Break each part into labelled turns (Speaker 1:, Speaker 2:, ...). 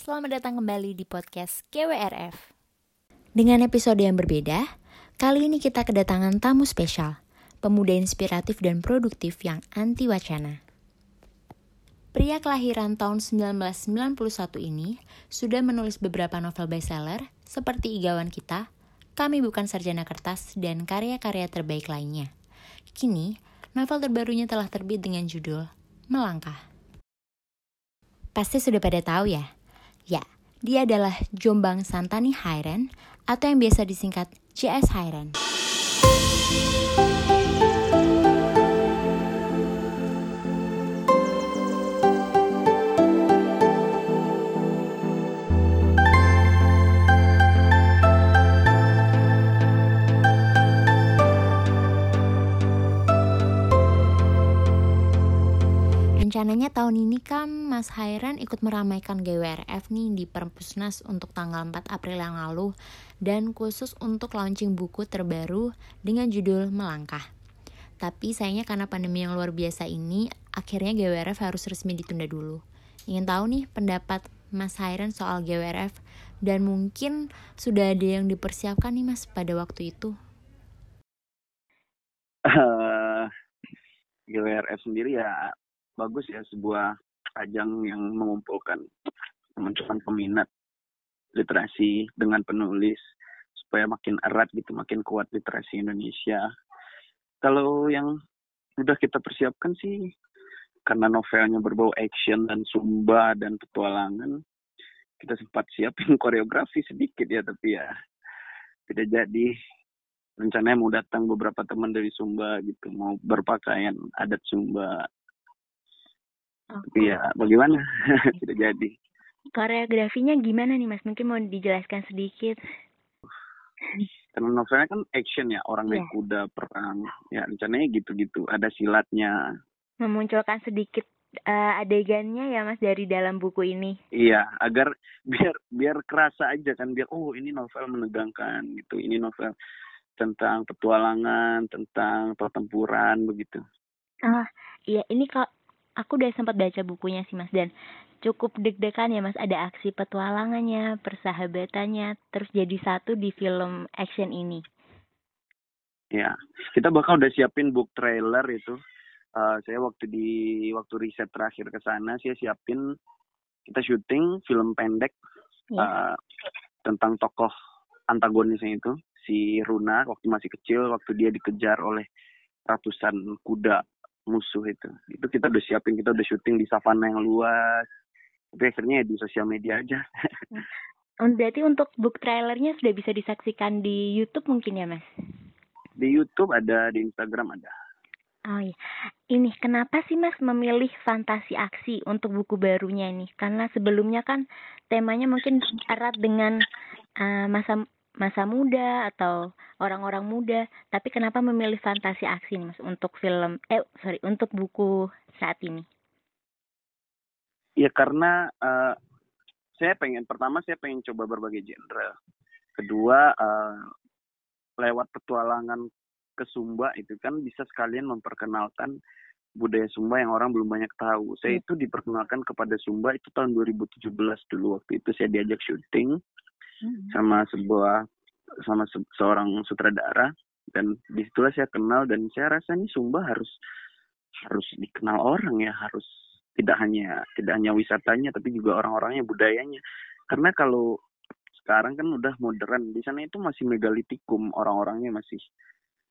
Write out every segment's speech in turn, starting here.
Speaker 1: Selamat datang kembali di podcast KWRF. Dengan episode yang berbeda, kali ini kita kedatangan tamu spesial, pemuda inspiratif dan produktif yang anti wacana. Pria kelahiran tahun 1991 ini sudah menulis beberapa novel bestseller seperti Igawan Kita, Kami Bukan Sarjana Kertas, dan karya-karya terbaik lainnya. Kini, novel terbarunya telah terbit dengan judul Melangkah. Pasti sudah pada tahu ya? Ya, dia adalah Jombang Santani Hairen atau yang biasa disingkat JS Hairen. Rencananya tahun ini kan Mas Hairan ikut meramaikan GWRF nih di Perpusnas untuk tanggal 4 April yang lalu dan khusus untuk launching buku terbaru dengan judul Melangkah. Tapi sayangnya karena pandemi yang luar biasa ini, akhirnya GWRF harus resmi ditunda dulu. Ingin tahu nih pendapat Mas Hairan soal GWRF dan mungkin sudah ada yang dipersiapkan nih Mas pada waktu itu?
Speaker 2: Uh, GWRF sendiri ya bagus ya sebuah ajang yang mengumpulkan teman-teman peminat literasi dengan penulis supaya makin erat gitu, makin kuat literasi Indonesia. Kalau yang sudah kita persiapkan sih karena novelnya berbau action dan sumba dan petualangan, kita sempat siapin koreografi sedikit ya, tapi ya tidak jadi. Rencananya mau datang beberapa teman dari Sumba gitu, mau berpakaian adat Sumba tapi ya bagaimana? Tidak jadi.
Speaker 1: Koreografinya gimana nih mas? Mungkin mau dijelaskan sedikit.
Speaker 2: Karena novelnya kan action ya orang naik yeah. kuda perang. Ya rencananya gitu-gitu ada silatnya.
Speaker 1: Memunculkan sedikit uh, adegannya ya mas dari dalam buku ini.
Speaker 2: Iya agar biar biar kerasa aja kan biar oh ini novel menegangkan gitu. Ini novel tentang petualangan tentang pertempuran begitu.
Speaker 1: Ah iya ini kalau aku udah sempat baca bukunya sih mas dan cukup deg-degan ya mas. Ada aksi petualangannya persahabatannya terus jadi satu di film action ini.
Speaker 2: Ya kita bakal udah siapin book trailer itu. Uh, saya waktu di waktu riset terakhir ke sana saya siapin kita syuting film pendek ya. uh, tentang tokoh antagonisnya itu si Runa waktu masih kecil waktu dia dikejar oleh ratusan kuda musuh itu. Itu kita udah siapin kita udah syuting di savana yang luas. Tapi akhirnya ya di sosial media aja.
Speaker 1: Hmm. berarti untuk book trailernya sudah bisa disaksikan di YouTube mungkin ya mas?
Speaker 2: Di YouTube ada di Instagram ada.
Speaker 1: Oh iya, ini kenapa sih Mas memilih fantasi aksi untuk buku barunya ini? Karena sebelumnya kan temanya mungkin erat dengan uh, masa masa muda atau orang-orang muda tapi kenapa memilih fantasi aksi nih mas untuk film eh sorry untuk buku saat ini
Speaker 2: ya karena uh, saya pengen pertama saya pengen coba berbagai genre kedua uh, lewat petualangan ke Sumba itu kan bisa sekalian memperkenalkan budaya Sumba yang orang belum banyak tahu. Saya iya. itu diperkenalkan kepada Sumba itu tahun 2017 dulu waktu itu saya diajak syuting Hmm. sama sebuah sama se seorang sutradara dan di situlah saya kenal dan saya rasa nih Sumba harus harus dikenal orang ya harus tidak hanya tidak hanya wisatanya tapi juga orang-orangnya budayanya karena kalau sekarang kan udah modern di sana itu masih megalitikum orang-orangnya masih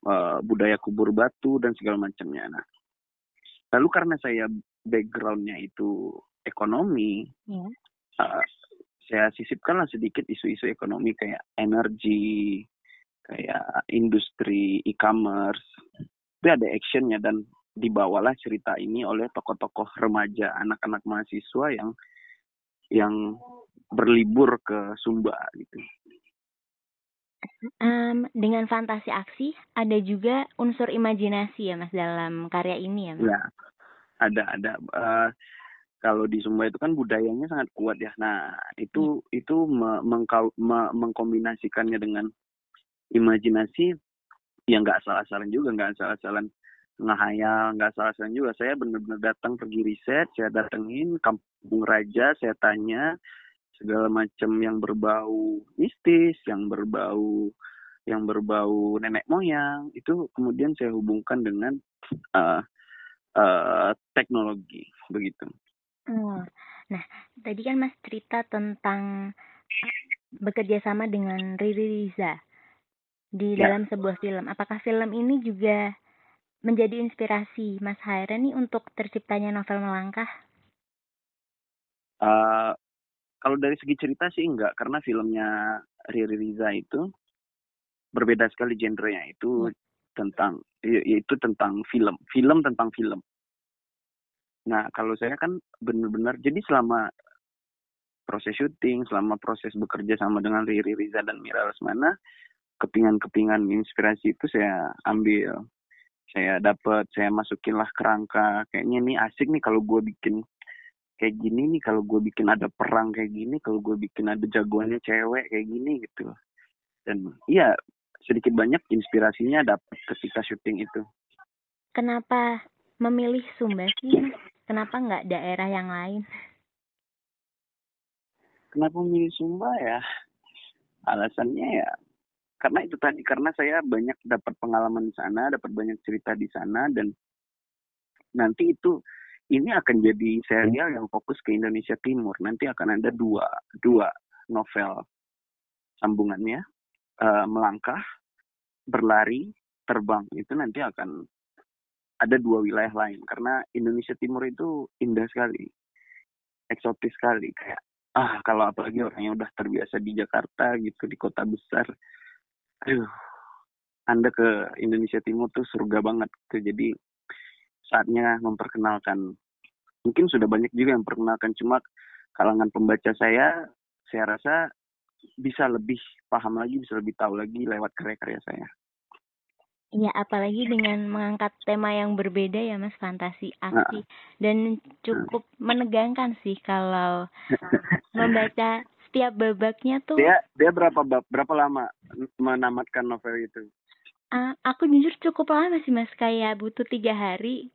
Speaker 2: uh, budaya kubur batu dan segala macamnya nah lalu karena saya backgroundnya itu ekonomi yeah. Ya. uh, saya sisipkanlah sedikit isu-isu ekonomi kayak energi, kayak industri e-commerce. Itu ada actionnya dan dibawalah cerita ini oleh tokoh-tokoh remaja, anak-anak mahasiswa yang yang berlibur ke Sumba gitu.
Speaker 1: Um, dengan fantasi aksi ada juga unsur imajinasi ya mas dalam karya ini ya mas?
Speaker 2: Ya, ada ada. Uh, kalau di Sumba itu kan budayanya sangat kuat ya. Nah, itu hmm. itu me, mengkau, me, mengkombinasikannya dengan imajinasi yang nggak salah-salah juga, nggak salah-salah ngahayal, nggak salah-salah juga. Saya benar-benar datang pergi riset, saya datengin kampung raja, saya tanya, segala macam yang berbau mistis, yang berbau yang berbau nenek moyang itu kemudian saya hubungkan dengan uh, uh, teknologi begitu.
Speaker 1: Oh, nah tadi kan Mas cerita tentang bekerja sama dengan Riri Riza di ya. dalam sebuah film. Apakah film ini juga menjadi inspirasi Mas Hairan nih untuk terciptanya novel Melangkah?
Speaker 2: Uh, kalau dari segi cerita sih enggak, karena filmnya Riri Riza itu berbeda sekali genrenya itu hmm. tentang yaitu tentang film film tentang film nah kalau saya kan benar-benar jadi selama proses syuting selama proses bekerja sama dengan Riri Riza dan Mira Lesmana kepingan-kepingan inspirasi itu saya ambil. Saya dapat saya masukin lah kerangka. Kayaknya ini asik nih kalau gue bikin kayak gini nih kalau gue bikin ada perang kayak gini kalau gue bikin ada jagoannya cewek kayak gini gitu. Dan iya sedikit banyak inspirasinya dapat ketika syuting itu.
Speaker 1: Kenapa memilih Sumba sih? Kenapa nggak daerah yang lain?
Speaker 2: Kenapa memilih Sumba ya? Alasannya ya karena itu tadi karena saya banyak dapat pengalaman di sana, dapat banyak cerita di sana dan nanti itu ini akan jadi serial yang fokus ke Indonesia Timur. Nanti akan ada dua dua novel sambungannya uh, melangkah, berlari, terbang itu nanti akan ada dua wilayah lain. Karena Indonesia Timur itu indah sekali, eksotis sekali. Kayak ah kalau apalagi orang yang udah terbiasa di Jakarta gitu di kota besar, aduh anda ke Indonesia Timur tuh surga banget tuh jadi saatnya memperkenalkan. Mungkin sudah banyak juga yang memperkenalkan cuma kalangan pembaca saya saya rasa bisa lebih paham lagi, bisa lebih tahu lagi lewat karya-karya saya.
Speaker 1: Iya, apalagi dengan mengangkat tema yang berbeda ya Mas, fantasi, aksi, nah. dan cukup menegangkan sih kalau membaca setiap babaknya tuh.
Speaker 2: Dia dia berapa bab, berapa lama menamatkan novel itu?
Speaker 1: Uh, aku jujur cukup lama sih Mas, kayak butuh tiga hari.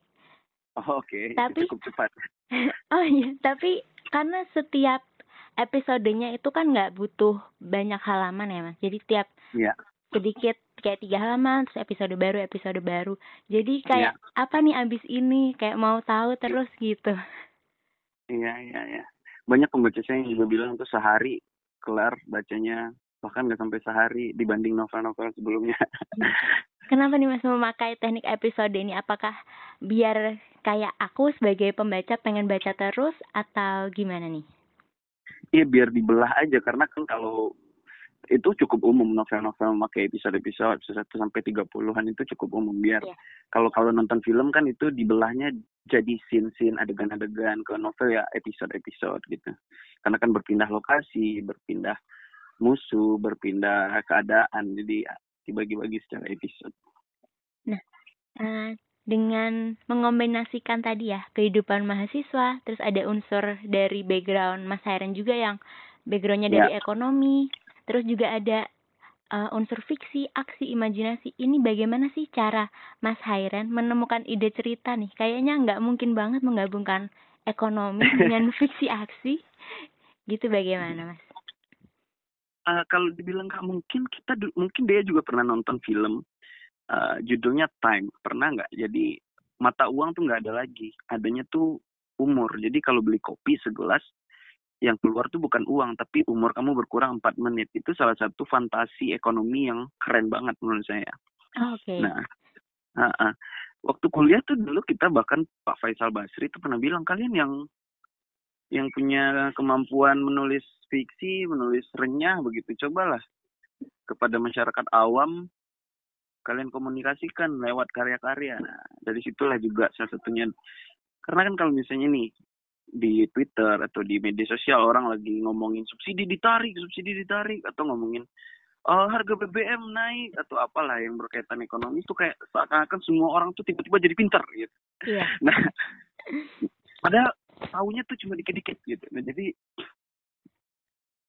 Speaker 2: Oh, Oke, okay. tapi cukup cepat.
Speaker 1: oh iya, tapi karena setiap episodenya itu kan nggak butuh banyak halaman ya mas jadi tiap yeah. Sedikit kayak tiga halaman terus episode baru episode baru jadi kayak yeah. apa nih abis ini kayak mau tahu terus gitu
Speaker 2: iya iya iya banyak pembaca saya yang juga bilang tuh sehari kelar bacanya bahkan nggak sampai sehari dibanding novel-novel sebelumnya
Speaker 1: Kenapa nih Mas memakai teknik episode ini? Apakah biar kayak aku sebagai pembaca pengen baca terus atau gimana nih?
Speaker 2: Iya biar dibelah aja karena kan kalau itu cukup umum novel-novel memakai episode-episode episode 1 sampai 30-an itu cukup umum biar yeah. kalau kalau nonton film kan itu dibelahnya jadi scene-scene adegan-adegan ke novel ya episode-episode gitu. Karena kan berpindah lokasi, berpindah musuh, berpindah keadaan jadi dibagi-bagi secara episode.
Speaker 1: Nah, uh, dengan mengombinasikan tadi ya kehidupan mahasiswa, terus ada unsur dari background Mas Hairan juga yang backgroundnya dari ya. ekonomi, terus juga ada uh, unsur fiksi, aksi, imajinasi. Ini bagaimana sih cara Mas Hairan menemukan ide cerita nih? Kayaknya nggak mungkin banget menggabungkan ekonomi dengan fiksi aksi. Gitu bagaimana Mas?
Speaker 2: Uh, kalau dibilang nggak mungkin, kita mungkin dia juga pernah nonton film uh, judulnya time pernah nggak jadi mata uang tuh nggak ada lagi adanya tuh umur jadi kalau beli kopi segelas yang keluar tuh bukan uang tapi umur kamu berkurang empat menit itu salah satu fantasi ekonomi yang keren banget menurut saya
Speaker 1: oh, okay.
Speaker 2: nah uh, uh, waktu kuliah tuh dulu kita bahkan Pak Faisal Basri itu pernah bilang kalian yang yang punya kemampuan menulis fiksi menulis renyah begitu cobalah kepada masyarakat awam kalian komunikasikan lewat karya-karya. Nah, dari situlah juga salah satunya. Karena kan kalau misalnya nih di Twitter atau di media sosial orang lagi ngomongin subsidi ditarik, subsidi ditarik atau ngomongin oh, harga BBM naik atau apalah yang berkaitan ekonomi itu kayak seakan-akan semua orang tuh tiba-tiba jadi pintar gitu.
Speaker 1: Iya.
Speaker 2: Nah, padahal tahunya tuh cuma dikit-dikit gitu. Nah, jadi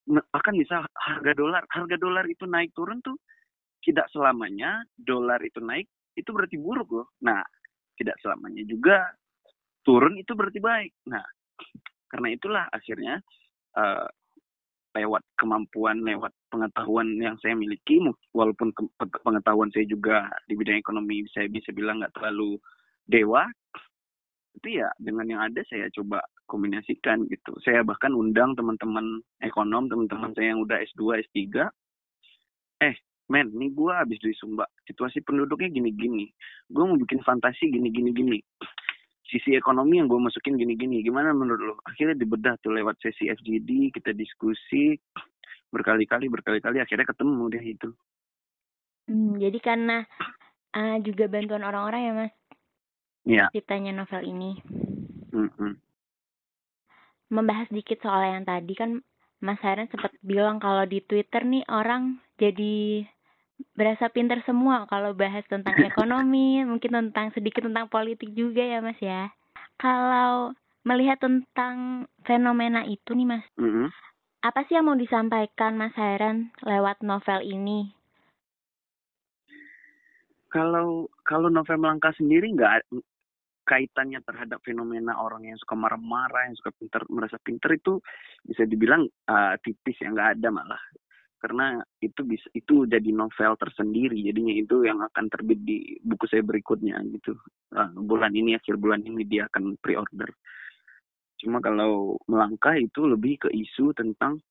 Speaker 2: akan bisa harga dolar, harga dolar itu naik turun tuh tidak selamanya dolar itu naik itu berarti buruk loh. Nah, tidak selamanya juga turun itu berarti baik. Nah, karena itulah akhirnya uh, lewat kemampuan, lewat pengetahuan yang saya miliki, walaupun pengetahuan saya juga di bidang ekonomi saya bisa bilang nggak terlalu dewa, tapi ya dengan yang ada saya coba kombinasikan gitu. Saya bahkan undang teman-teman ekonom, teman-teman saya yang udah S2, S3, eh men, ini gue habis dari Sumba, situasi penduduknya gini-gini, gue mau bikin fantasi gini-gini-gini sisi ekonomi yang gue masukin gini-gini. Gimana menurut lo? Akhirnya dibedah tuh lewat sesi FGD kita diskusi berkali-kali berkali-kali akhirnya ketemu deh itu.
Speaker 1: Hmm, jadi karena uh, juga bantuan orang-orang ya mas?
Speaker 2: Iya.
Speaker 1: ciptanya novel ini.
Speaker 2: Mm -hmm.
Speaker 1: membahas dikit soal yang tadi kan Mas Haren sempat bilang kalau di Twitter nih orang jadi berasa pinter semua kalau bahas tentang ekonomi, mungkin tentang sedikit tentang politik juga ya Mas ya. Kalau melihat tentang fenomena itu nih Mas,
Speaker 2: mm -hmm.
Speaker 1: apa sih yang mau disampaikan Mas Hairan lewat novel ini?
Speaker 2: Kalau kalau novel Melangkah sendiri nggak kaitannya terhadap fenomena orang yang suka marah-marah, yang suka pinter merasa pinter itu bisa dibilang uh, tipis yang nggak ada malah karena itu bisa itu jadi novel tersendiri. Jadinya itu yang akan terbit di buku saya berikutnya gitu. Uh, bulan ini akhir bulan ini dia akan pre-order. Cuma kalau melangkah itu lebih ke isu tentang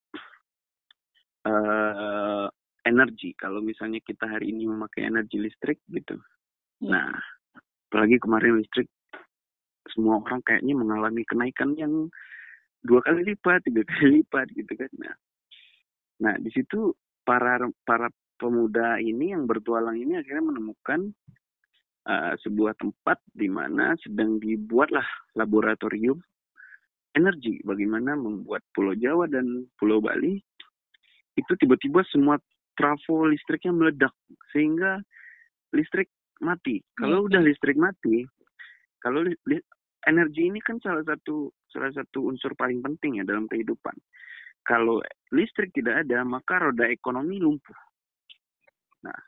Speaker 2: uh, energi. Kalau misalnya kita hari ini memakai energi listrik gitu. Ya. nah apalagi kemarin listrik semua orang kayaknya mengalami kenaikan yang dua kali lipat tiga kali lipat gitu kan. Nah Nah, di situ para para pemuda ini yang bertualang ini akhirnya menemukan uh, sebuah tempat di mana sedang dibuatlah laboratorium energi bagaimana membuat Pulau Jawa dan Pulau Bali itu tiba-tiba semua trafo listriknya meledak sehingga listrik mati. Kalau iya. udah listrik mati, kalau li, li, energi ini kan salah satu salah satu unsur paling penting ya dalam kehidupan kalau listrik tidak ada, maka roda ekonomi lumpuh. Nah,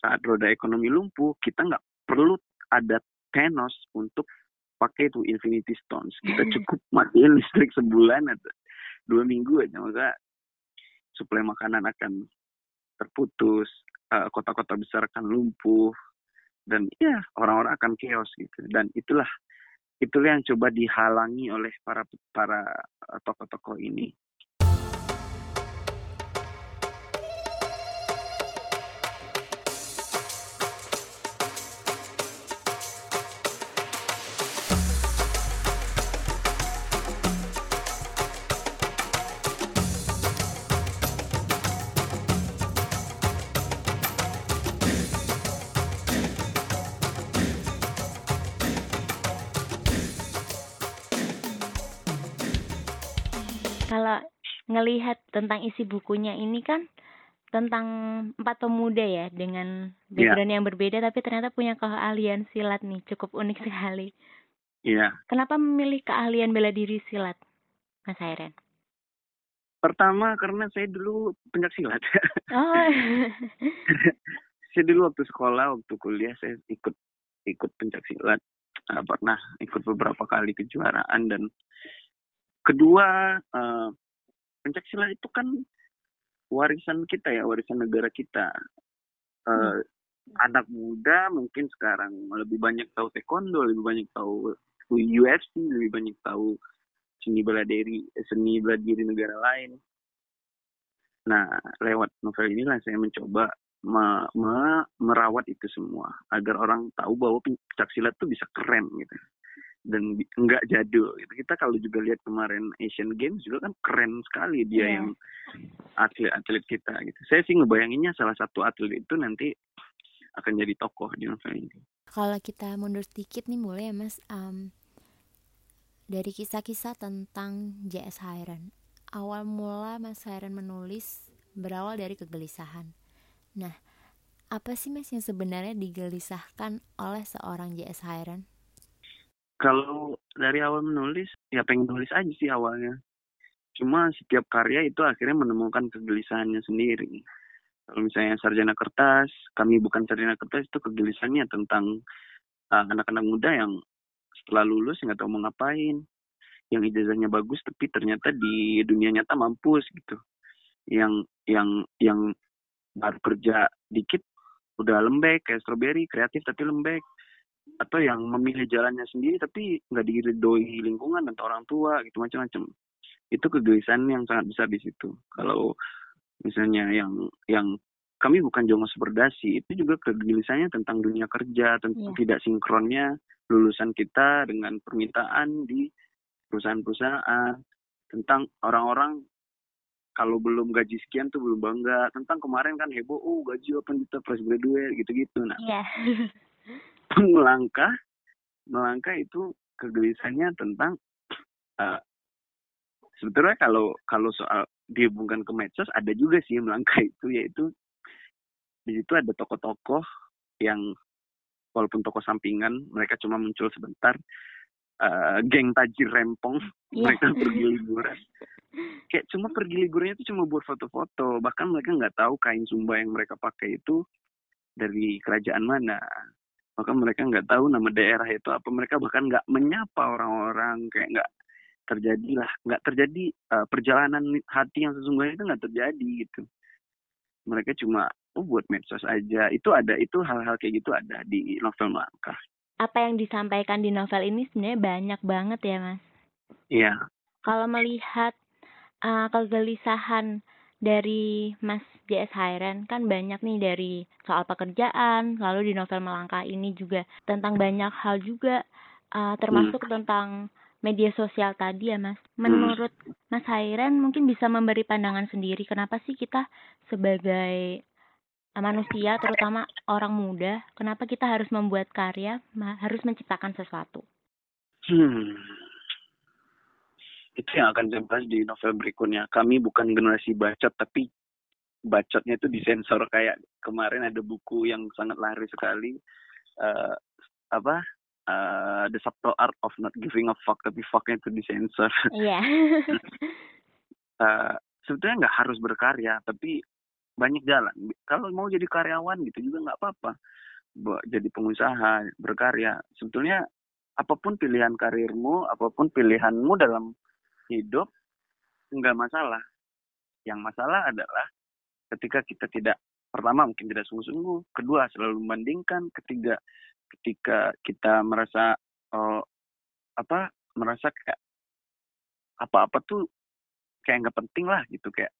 Speaker 2: saat roda ekonomi lumpuh, kita nggak perlu ada Thanos untuk pakai itu Infinity Stones. Kita cukup matiin listrik sebulan atau dua minggu aja, maka suplai makanan akan terputus, eh, kota-kota besar akan lumpuh, dan ya orang-orang akan chaos gitu. Dan itulah itulah yang coba dihalangi oleh para para eh, tokoh-tokoh ini.
Speaker 1: Ngelihat tentang isi bukunya ini kan tentang empat pemuda ya dengan iya. background yeah. yang berbeda tapi ternyata punya keahlian silat nih cukup unik sekali.
Speaker 2: Iya. Yeah.
Speaker 1: Kenapa memilih keahlian bela diri silat, Mas Airen?
Speaker 2: Pertama karena saya dulu pencak silat.
Speaker 1: Oh.
Speaker 2: saya dulu waktu sekolah, waktu kuliah saya ikut ikut pencak silat. Uh, pernah ikut beberapa kali kejuaraan dan kedua uh, pencak silat itu kan warisan kita ya warisan negara kita. Uh, hmm. anak muda mungkin sekarang lebih banyak tahu taekwondo lebih banyak tahu UFC lebih banyak tahu seni bela diri seni bela diri negara lain. Nah lewat novel inilah saya mencoba me, me, merawat itu semua agar orang tahu bahwa pencak silat itu bisa keren gitu dan nggak jadul gitu. Kita kalau juga lihat kemarin Asian Games juga kan keren sekali dia yeah. yang atlet-atlet kita gitu. Saya sih ngebayanginnya salah satu atlet itu nanti akan jadi tokoh di novel ini.
Speaker 1: Kalau kita mundur sedikit nih mulai ya Mas um, dari kisah-kisah tentang JS Hairan. Awal mula Mas Hairan menulis berawal dari kegelisahan. Nah, apa sih Mas yang sebenarnya digelisahkan oleh seorang JS Hairan?
Speaker 2: Kalau dari awal menulis, ya pengen nulis aja sih awalnya. Cuma setiap karya itu akhirnya menemukan kegelisahannya sendiri. Kalau misalnya sarjana kertas, kami bukan sarjana kertas itu kegelisahannya tentang uh, anak-anak muda yang setelah lulus nggak tahu mau ngapain. yang ijazahnya bagus tapi ternyata di dunia nyata mampus gitu yang yang yang baru kerja dikit udah lembek kayak strawberry kreatif tapi lembek atau yang memilih jalannya sendiri tapi nggak diridoi lingkungan atau orang tua gitu macam-macam itu kegelisahan yang sangat besar di situ kalau misalnya yang yang kami bukan jongo berdasi itu juga kegelisahannya tentang dunia kerja tentang yeah. tidak sinkronnya lulusan kita dengan permintaan di perusahaan-perusahaan tentang orang-orang kalau belum gaji sekian tuh belum bangga tentang kemarin kan heboh oh gaji 8 juta fresh graduate gitu-gitu nah yeah. melangkah melangkah itu kegelisahannya tentang uh, sebetulnya kalau kalau soal dihubungkan ke medsos ada juga sih melangkah itu yaitu di situ ada tokoh-tokoh yang walaupun tokoh sampingan mereka cuma muncul sebentar uh, geng tajir rempong yeah. mereka pergi liburan kayak cuma pergi liburannya itu cuma buat foto-foto bahkan mereka nggak tahu kain sumba yang mereka pakai itu dari kerajaan mana maka mereka nggak tahu nama daerah itu apa. Mereka bahkan nggak menyapa orang-orang. Kayak nggak terjadi lah. Nggak terjadi uh, perjalanan hati yang sesungguhnya itu nggak terjadi gitu. Mereka cuma oh buat medsos aja. Itu ada itu hal-hal kayak gitu ada di novel Melangkah.
Speaker 1: Apa yang disampaikan di novel ini sebenarnya banyak banget ya mas?
Speaker 2: Iya.
Speaker 1: Kalau melihat uh, kegelisahan dari Mas JS Hairen kan banyak nih dari soal pekerjaan lalu di novel Melangkah ini juga tentang banyak hal juga uh, termasuk hmm. tentang media sosial tadi ya Mas. Hmm. Menurut Mas Hairen mungkin bisa memberi pandangan sendiri kenapa sih kita sebagai manusia terutama orang muda kenapa kita harus membuat karya harus menciptakan sesuatu
Speaker 2: hmm. Itu yang akan saya bahas di novel berikutnya kami bukan generasi bacot tapi bacotnya itu disensor kayak kemarin ada buku yang sangat laris sekali uh, apa uh, the subtle art of not giving a fuck tapi fucknya itu disensor
Speaker 1: iya yeah.
Speaker 2: uh, sebetulnya nggak harus berkarya tapi banyak jalan. Kalau mau jadi karyawan gitu juga nggak apa-apa. Jadi pengusaha, berkarya. Sebetulnya apa pun pilihan karirmu, apa pun pilihanmu dalam hidup, nggak masalah. Yang masalah adalah ketika kita tidak, pertama mungkin tidak sungguh-sungguh, kedua selalu membandingkan, ketiga ketika kita merasa oh, apa merasa kayak apa-apa tuh kayak nggak penting lah gitu kayak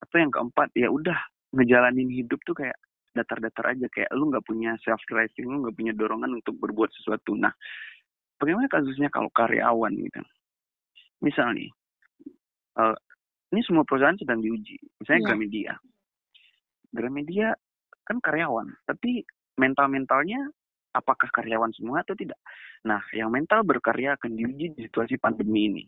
Speaker 2: atau yang keempat ya udah ngejalanin hidup tuh kayak datar-datar aja kayak lu nggak punya self driving lu nggak punya dorongan untuk berbuat sesuatu nah bagaimana kasusnya kalau karyawan gitu misal nih uh, ini semua perusahaan sedang diuji. Misalnya yeah. Gramedia. Gramedia kan karyawan tapi mental mentalnya apakah karyawan semua atau tidak? Nah yang mental berkarya akan diuji di situasi pandemi ini.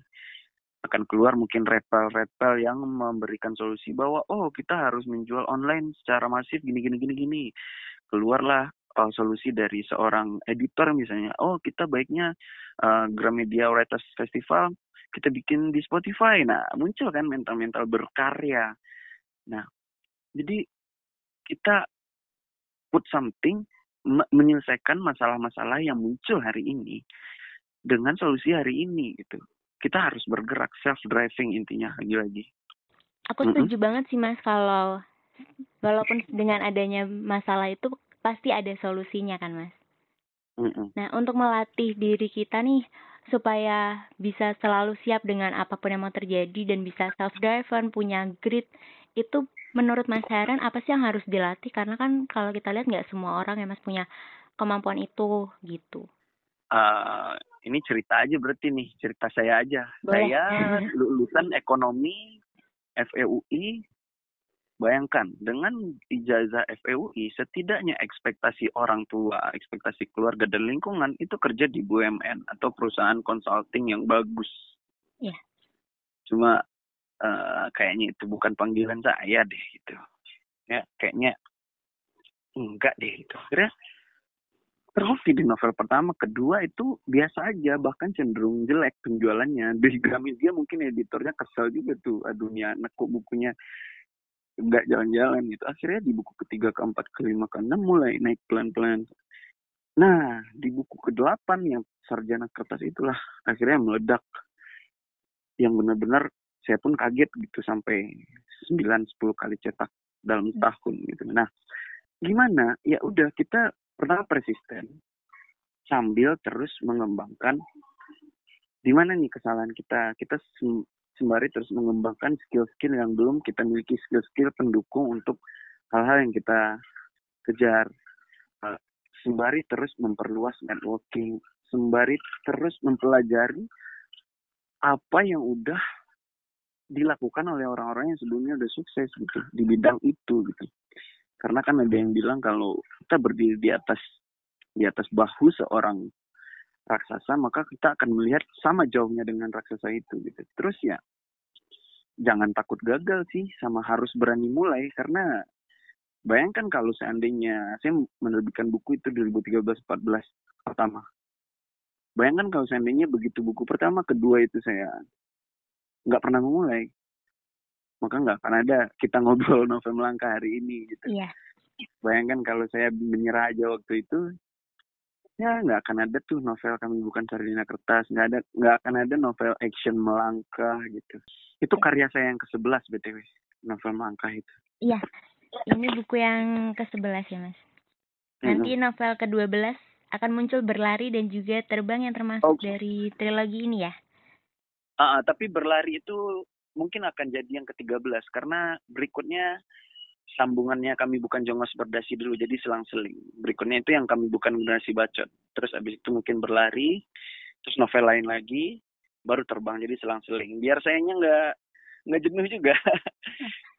Speaker 2: Akan keluar mungkin repel-repel yang memberikan solusi bahwa oh kita harus menjual online secara masif gini gini gini gini keluarlah uh, solusi dari seorang editor misalnya oh kita baiknya uh, Gramedia Writers Festival kita bikin di Spotify nah muncul kan mental-mental berkarya nah jadi kita put something menyelesaikan masalah-masalah yang muncul hari ini dengan solusi hari ini gitu kita harus bergerak self driving intinya lagi-lagi.
Speaker 1: Aku setuju mm -hmm. banget sih mas kalau walaupun dengan adanya masalah itu pasti ada solusinya kan mas. Mm. Nah untuk melatih diri kita nih supaya bisa selalu siap dengan apa pun yang mau terjadi dan bisa self driven punya grit itu menurut Mas Heran apa sih yang harus dilatih karena kan kalau kita lihat nggak semua orang ya Mas punya kemampuan itu gitu.
Speaker 2: Uh, ini cerita aja berarti nih cerita saya aja Boleh. saya lulusan ekonomi FEUI bayangkan dengan ijazah FEUI setidaknya ekspektasi orang tua ekspektasi keluarga dan lingkungan itu kerja di BUMN atau perusahaan consulting yang bagus
Speaker 1: yeah.
Speaker 2: cuma uh, kayaknya itu bukan panggilan saya deh gitu ya kayaknya enggak deh itu akhirnya trophy di novel pertama, kedua itu biasa aja, bahkan cenderung jelek penjualannya. Di Gramedia mungkin editornya kesel juga tuh, aduh nih anak kok bukunya nggak jalan-jalan gitu. Akhirnya di buku ketiga, keempat, kelima, keenam mulai naik pelan-pelan. Nah, di buku ke-8 yang Sarjana Kertas itulah akhirnya meledak. yang benar-benar saya pun kaget gitu sampai 9-10 kali cetak dalam
Speaker 1: Hmm.
Speaker 2: tahun gitu. Nah, gimana? Ya udah kita pertama persisten sambil terus mengembangkan di mana nih kesalahan kita. Kita sembari terus mengembangkan skill-skill yang belum kita miliki skill-skill pendukung untuk hal-hal yang kita kejar. Eh, Sembari terus memperluas networking, sembari terus mempelajari apa yang udah dilakukan oleh orang-orang yang sebelumnya udah sukses gitu di bidang itu gitu. Karena kan ada yang bilang kalau kita berdiri di atas di atas bahu seorang raksasa maka kita akan melihat sama jauhnya dengan raksasa itu gitu. Terus ya jangan takut gagal sih sama harus berani mulai karena bayangkan kalau seandainya saya menerbitkan buku itu 2013-14 pertama. Bayangkan kalau seandainya begitu buku pertama, kedua itu saya nggak pernah memulai, maka nggak akan ada kita ngobrol novel melangkah hari ini gitu.
Speaker 1: Iya.
Speaker 2: Bayangkan kalau saya menyerah aja waktu itu, ya nggak akan ada tuh novel kami bukan Sardina Kertas, nggak ada nggak akan ada novel action melangkah gitu. Itu karya saya yang ke-11 btw, novel melangkah itu.
Speaker 1: Iya. Ini buku yang ke-11 ya, Mas. Nanti novel ke-12 akan muncul berlari dan juga terbang yang termasuk
Speaker 2: Oke.
Speaker 1: dari trilogi ini ya.
Speaker 2: Ah, ah, tapi berlari itu mungkin akan jadi yang ke-13 karena berikutnya sambungannya kami bukan jongos berdasi dulu jadi selang-seling. Berikutnya itu yang kami bukan generasi bacot. Terus abis itu mungkin berlari, terus novel lain lagi, baru terbang jadi selang-seling. Biar sayangnya nggak nggak jenuh juga.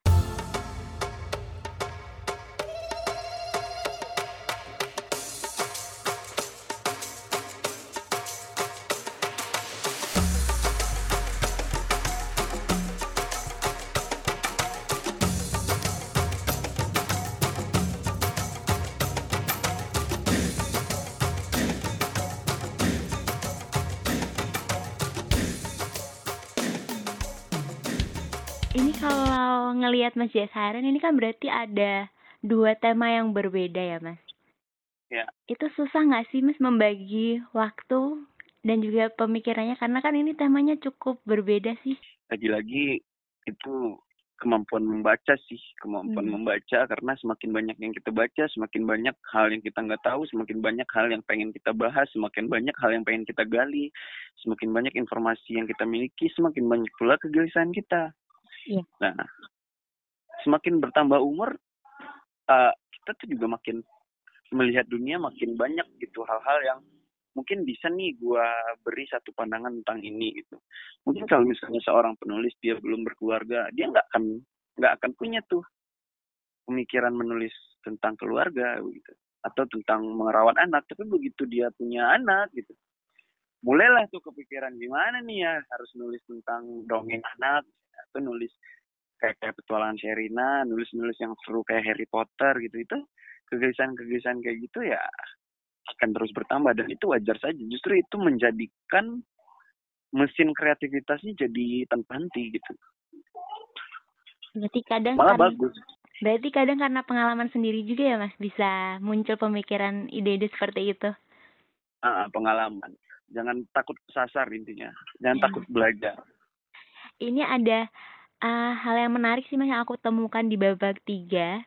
Speaker 1: Ini kalau ngelihat Mas Jasaran ini kan berarti ada dua tema yang berbeda ya, Mas.
Speaker 2: Ya.
Speaker 1: Itu susah nggak sih, Mas, membagi waktu dan juga pemikirannya karena kan ini temanya cukup berbeda sih.
Speaker 2: Lagi-lagi itu kemampuan membaca sih, kemampuan
Speaker 1: Hmm.
Speaker 2: membaca karena semakin banyak yang kita baca, semakin banyak hal yang kita nggak tahu, semakin banyak hal yang pengen kita bahas, semakin banyak hal yang pengen kita gali, semakin banyak informasi yang kita miliki, semakin banyak pula kegelisahan kita.
Speaker 1: Iya.
Speaker 2: Nah, semakin bertambah umur, uh, kita tuh juga makin melihat dunia makin banyak gitu hal-hal yang mungkin bisa nih gua beri satu pandangan tentang ini gitu. Mungkin kalau misalnya seorang penulis dia belum berkeluarga, dia nggak akan nggak akan punya tuh pemikiran menulis tentang keluarga gitu atau tentang merawat anak. Tapi begitu dia punya anak gitu, mulailah tuh kepikiran gimana nih ya harus nulis tentang dongeng anak atau nulis kayak kayak petualangan Sherina, nulis-nulis yang seru kayak Harry Potter gitu itu kegelisahan-kegelisahan kayak gitu ya akan terus bertambah dan itu wajar saja. Justru itu menjadikan mesin kreativitasnya jadi tanpa henti gitu.
Speaker 1: Berarti kadang
Speaker 2: Malah
Speaker 1: kan-
Speaker 2: bagus.
Speaker 1: Berarti kadang karena pengalaman sendiri juga ya, Mas, bisa muncul pemikiran ide-ide seperti itu.
Speaker 2: Ah, pengalaman. Jangan takut sasar intinya. Jangan
Speaker 1: Ya.
Speaker 2: takut belajar.
Speaker 1: Ini ada ah, hal yang menarik sih Mas yang aku temukan di babak tiga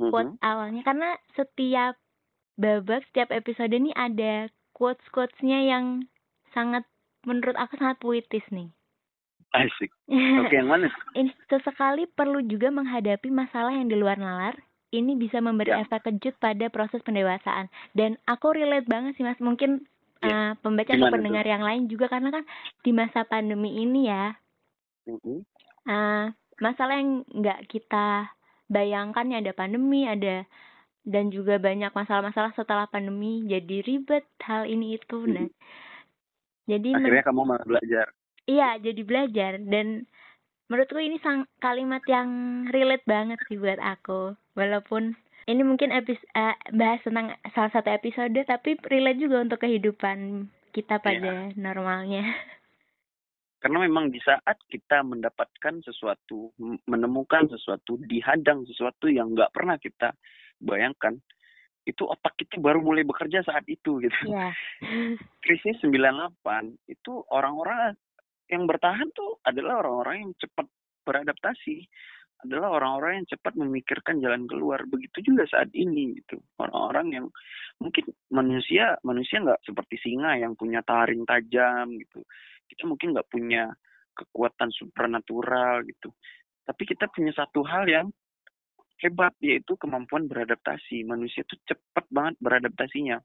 Speaker 1: quote awalnya karena setiap babak setiap episode ini ada quotes quotesnya yang sangat menurut aku sangat puitis nih.
Speaker 2: Asik. Oke, yang mana?
Speaker 1: Ini sesekali perlu juga menghadapi masalah yang di luar nalar. Ini bisa memberi
Speaker 2: Ya.
Speaker 1: efek kejut pada proses pendewasaan. Dan aku relate banget sih mas. Mungkin eh, pembaca
Speaker 2: Gimana
Speaker 1: atau pendengar yang lain juga karena kan di masa pandemi ini ya
Speaker 2: Mhm.
Speaker 1: eh, masalah yang nggak kita bayangkan ya ada pandemi ada dan juga banyak masalah-masalah setelah pandemi jadi ribet hal ini itu
Speaker 2: Mhm.
Speaker 1: dan jadi men-
Speaker 2: Akhirnya kamu malah belajar.
Speaker 1: iya jadi belajar dan menurutku ini sang kalimat yang relate banget sih buat aku walaupun ini mungkin epis eh, bahas tentang salah satu episode tapi relate juga untuk kehidupan kita pada normalnya
Speaker 2: Karena memang di saat kita mendapatkan sesuatu, menemukan sesuatu, dihadang sesuatu yang nggak pernah kita bayangkan, itu otak kita baru mulai bekerja saat itu gitu.
Speaker 1: Iya
Speaker 2: Krisis 98 itu orang-orang yang bertahan tuh adalah orang-orang yang cepat beradaptasi adalah orang-orang yang cepat memikirkan jalan keluar. Begitu juga saat ini gitu. Orang-orang yang mungkin manusia manusia nggak seperti singa yang punya taring tajam gitu. Kita mungkin nggak punya kekuatan supernatural gitu. Tapi kita punya satu hal yang hebat yaitu kemampuan beradaptasi. Manusia itu cepat banget beradaptasinya.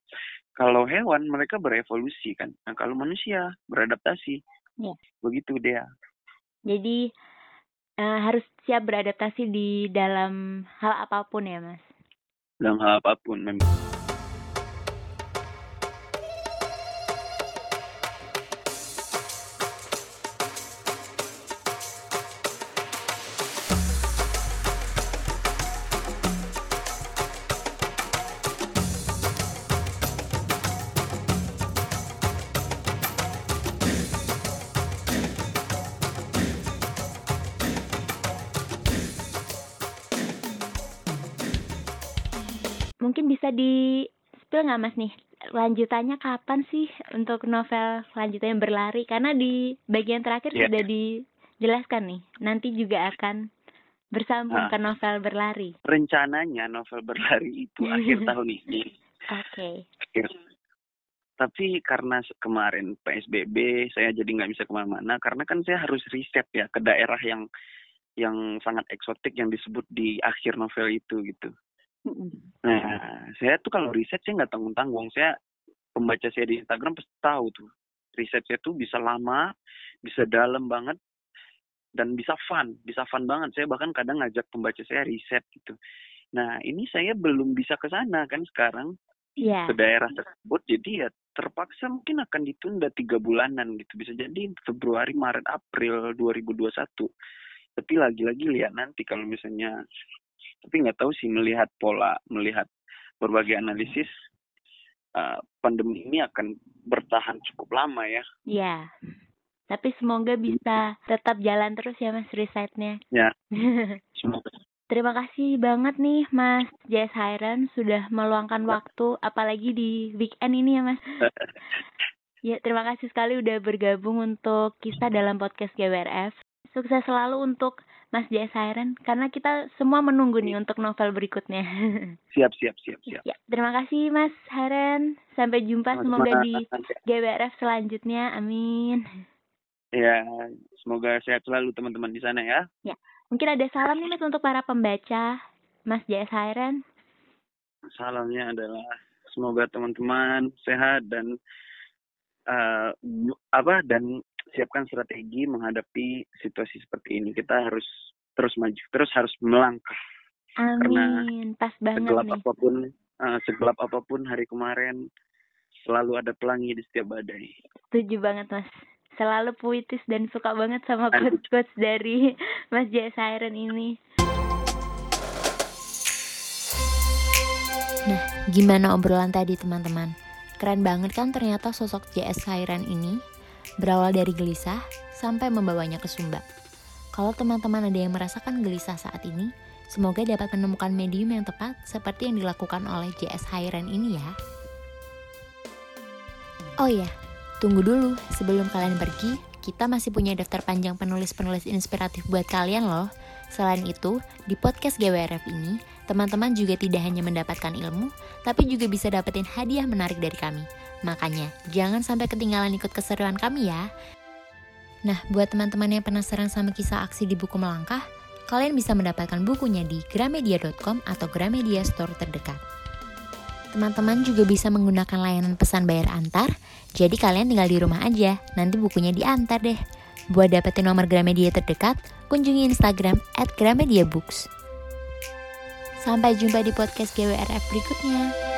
Speaker 2: Kalau hewan mereka berevolusi kan. Nah kalau manusia beradaptasi, ya. begitu dia.
Speaker 1: Jadi uh, harus siap beradaptasi di dalam hal apa pun ya mas.
Speaker 2: Dalam hal apa pun memang.
Speaker 1: Mungkin bisa di spill nggak mas nih? Lanjutannya kapan sih untuk novel lanjutannya berlari? Karena di bagian terakhir yeah. sudah dijelaskan nih nanti juga akan bersambung nah, ke novel berlari.
Speaker 2: Rencananya novel berlari itu akhir tahun ini.
Speaker 1: Oke.
Speaker 2: Okay. tapi karena kemarin psbb saya jadi nggak bisa ke mana-mana karena kan saya harus riset ya ke daerah yang yang sangat eksotik yang disebut di akhir novel itu gitu Nah, saya tuh kalau riset saya nggak tanggung-tanggung. Saya pembaca saya di Instagram pasti tahu tuh. Riset saya tuh bisa lama, bisa dalam banget, dan bisa fun, bisa fun banget. Saya bahkan kadang ngajak pembaca saya riset gitu. Nah, ini saya belum bisa ke sana kan sekarang yeah. ke daerah tersebut. Jadi ya terpaksa mungkin akan ditunda tiga bulanan gitu. Bisa jadi Februari, Maret, April 2021. Tapi lagi-lagi lihat nanti kalau misalnya tapi nggak tahu sih melihat pola melihat berbagai analisis uh, pandemi ini akan bertahan cukup lama ya.
Speaker 1: Iya. Tapi semoga bisa tetap jalan terus ya Mas risetnya.
Speaker 2: Ya. Semoga.
Speaker 1: Terima kasih banget nih Mas Jess Hairan sudah meluangkan waktu apalagi di weekend ini ya Mas. ya, terima kasih sekali udah bergabung untuk kisah dalam podcast GWRF. Sukses selalu untuk Mas Jaya Sairen karena kita semua menunggu nih untuk novel berikutnya.
Speaker 2: Siap, siap, siap, siap.
Speaker 1: Ya, terima kasih Mas Hairen. Sampai jumpa semoga di GWRF selanjutnya. Amin.
Speaker 2: Ya, semoga sehat selalu teman-teman di sana ya.
Speaker 1: Ya, mungkin ada salam nih Mas untuk para pembaca Mas Jaya Sairen.
Speaker 2: Salamnya adalah semoga teman-teman sehat dan uh, apa dan siapkan strategi menghadapi situasi seperti ini. Kita harus terus maju, terus harus melangkah.
Speaker 1: Amin. Karena Pas banget
Speaker 2: segelap
Speaker 1: nih.
Speaker 2: apa pun, uh, segelap apa pun hari kemarin, selalu ada pelangi di setiap badai.
Speaker 1: Setuju banget mas. Selalu puitis dan suka banget sama quotes-quotes dari Mas Jaya Siren ini. Nah, gimana obrolan tadi teman-teman? Keren banget kan ternyata sosok JS Siren ini berawal dari gelisah sampai membawanya ke Sumba. Kalau teman-teman ada yang merasakan gelisah saat ini, semoga dapat menemukan medium yang tepat seperti yang dilakukan oleh JS Hairan ini ya. Oh iya, tunggu dulu sebelum kalian pergi, kita masih punya daftar panjang penulis-penulis inspiratif buat kalian loh. Selain itu, di podcast GWRF ini, teman-teman juga tidak hanya mendapatkan ilmu, tapi juga bisa dapetin hadiah menarik dari kami. Makanya, jangan sampai ketinggalan ikut keseruan kami ya. Nah, buat teman-teman yang penasaran sama kisah aksi di buku melangkah, kalian bisa mendapatkan bukunya di gramedia.com atau Gramedia Store terdekat. Teman-teman juga bisa menggunakan layanan pesan bayar antar, jadi kalian tinggal di rumah aja, nanti bukunya diantar deh. Buat dapetin nomor Gramedia terdekat, kunjungi Instagram at Gramedia. Sampai jumpa di podcast GWRF berikutnya.